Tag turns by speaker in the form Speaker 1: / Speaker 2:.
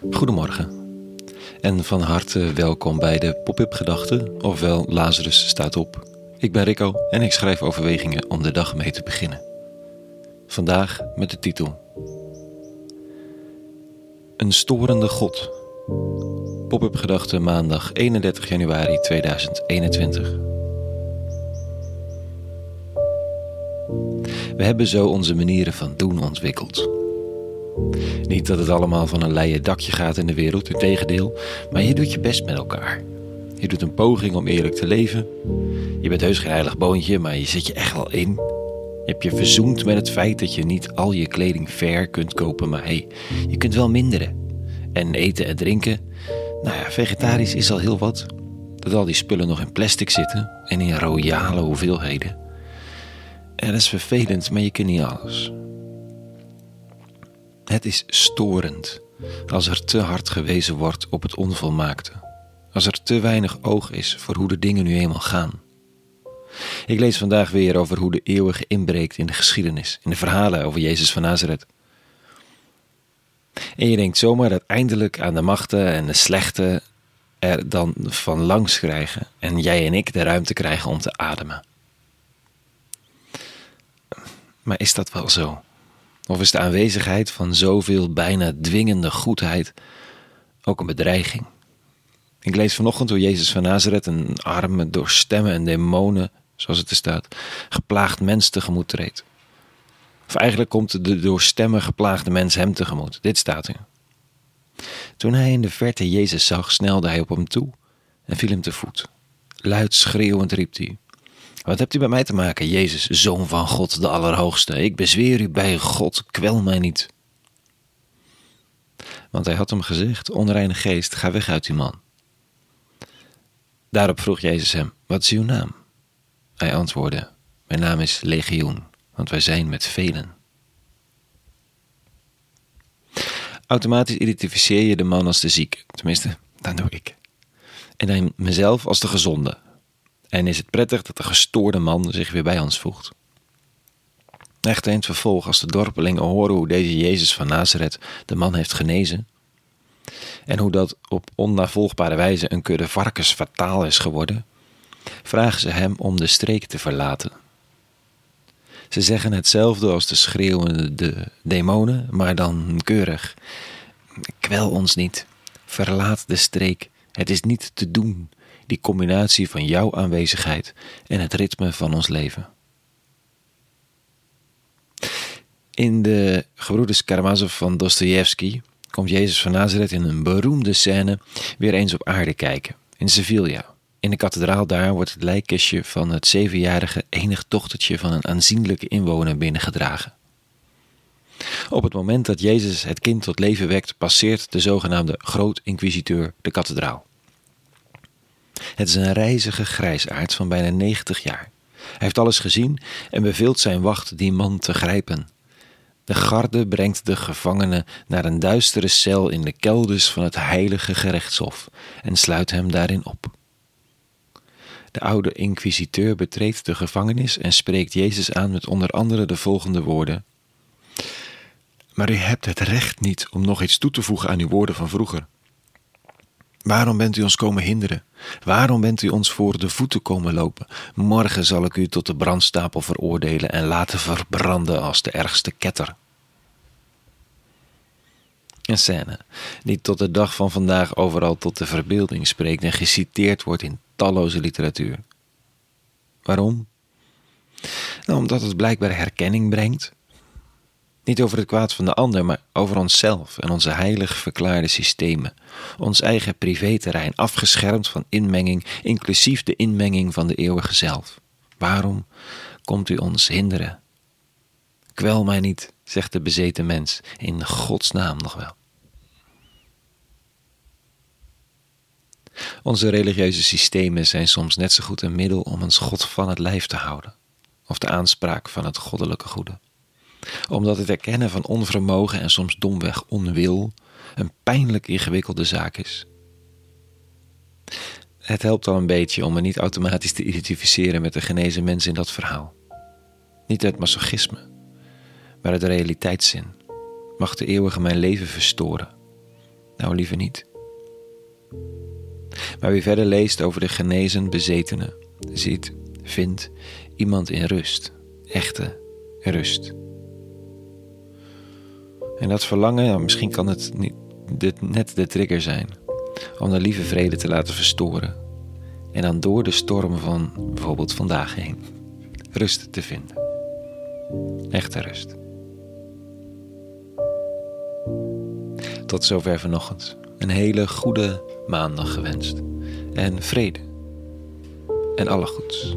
Speaker 1: Goedemorgen en van harte welkom bij de Pop-up Gedachten, ofwel Lazarus staat op. Ik ben Rico en ik schrijf overwegingen om de dag mee te beginnen. Vandaag met de titel Een storende God. Pop-up Gedachten maandag 31 januari 2021. We hebben zo onze manieren van doen ontwikkeld. Niet dat het allemaal van een leien dakje gaat in de wereld, integendeel, maar je doet je best met elkaar. Je doet een poging om eerlijk te leven. Je bent heus geen heilig boontje, maar je zet je echt wel in. Je hebt je verzoend met het feit dat je niet al je kleding ver kunt kopen, maar hey, je kunt wel minderen. En eten en drinken, nou ja, vegetarisch is al heel wat. Dat al die spullen nog in plastic zitten en in royale hoeveelheden. En dat is vervelend, maar je kunt niet alles. Het is storend als er te hard gewezen wordt op het onvolmaakte, als er te weinig oog is voor hoe de dingen nu eenmaal gaan. Ik lees vandaag weer over hoe de eeuwige inbreekt in de geschiedenis, in de verhalen over Jezus van Nazareth. En je denkt zomaar dat eindelijk aan de machten en de slechte er dan van langs krijgen en jij en ik de ruimte krijgen om te ademen. Maar is dat wel zo? Of is de aanwezigheid van zoveel bijna dwingende goedheid ook een bedreiging? Ik lees vanochtend hoe Jezus van Nazareth een arme, door stemmen en demonen, zoals het er staat, geplaagd mens tegemoet treedt. Of eigenlijk komt de door stemmen geplaagde mens hem tegemoet. Dit staat er. Toen hij in de verte Jezus zag, snelde hij op hem toe en viel hem te voet. Luid schreeuwend riep hij: wat hebt u met mij te maken, Jezus, zoon van God, de Allerhoogste? Ik bezweer u bij God, kwel mij niet. Want hij had hem gezegd: Onreine geest, ga weg uit uw man. Daarop vroeg Jezus hem: Wat is uw naam? Hij antwoordde: Mijn naam is Legioen, want wij zijn met velen. Automatisch identificeer je de man als de zieke, tenminste, dat doe ik. En dan mezelf als de gezonde, en is het prettig dat de gestoorde man zich weer bij ons voegt. Echter in het vervolg, als de dorpelingen horen hoe deze Jezus van Nazareth de man heeft genezen, en hoe dat op onnavolgbare wijze een kudde varkens fataal is geworden, vragen ze hem om de streek te verlaten. Ze zeggen hetzelfde als de schreeuwende de demonen, maar dan keurig. Kwel ons niet, verlaat de streek, het is niet te doen, die combinatie van jouw aanwezigheid en het ritme van ons leven. In de Gebroeders Karamazov van Dostoevsky komt Jezus van Nazareth in een beroemde scène weer eens op aarde kijken, in Sevilla. In de kathedraal daar wordt het lijkkistje van het zevenjarige enig dochtertje van een aanzienlijke inwoner binnengedragen. Op het moment dat Jezus het kind tot leven wekt, passeert de zogenaamde groot-inquisiteur de kathedraal. Het is een reizige grijsaard van bijna 90 jaar. Hij heeft alles gezien en beveelt zijn wacht die man te grijpen. De garde brengt de gevangene naar een duistere cel in de kelders van het heilige gerechtshof en sluit hem daarin op. De oude inquisiteur betreedt de gevangenis en spreekt Jezus aan met onder andere de volgende woorden: Maar u hebt het recht niet om nog iets toe te voegen aan uw woorden van vroeger. Waarom bent u ons komen hinderen? Waarom bent u ons voor de voeten komen lopen? Morgen zal ik u tot de brandstapel veroordelen en laten verbranden als de ergste ketter. Een scène die tot de dag van vandaag overal tot de verbeelding spreekt en geciteerd wordt in talloze literatuur. Waarom? Nou, omdat het blijkbaar herkenning brengt niet over het kwaad van de ander, maar over onszelf en onze heilig verklaarde systemen. Ons eigen privéterrein, afgeschermd van inmenging, inclusief de inmenging van de eeuwige zelf. Waarom komt u ons hinderen? Kwel mij niet, zegt de bezeten mens, in Gods naam nog wel. Onze religieuze systemen zijn soms net zo goed een middel om ons God van het lijf te houden, of de aanspraak van het goddelijke goede omdat het erkennen van onvermogen en soms domweg onwil een pijnlijk ingewikkelde zaak is. Het helpt al een beetje om me niet automatisch te identificeren met de genezen mens in dat verhaal. Niet het masochisme, maar het realiteitszin mag de eeuwige mijn leven verstoren. Nou, liever niet. Maar wie verder leest over de genezen bezetene, ziet, vindt iemand in rust, echte rust. En dat verlangen, nou, misschien kan het niet, dit net de trigger zijn om de lieve vrede te laten verstoren. En dan door de storm van bijvoorbeeld vandaag heen rust te vinden. Echte rust. Tot zover vanochtend. Een hele goede maandag gewenst. En vrede. En alle goeds.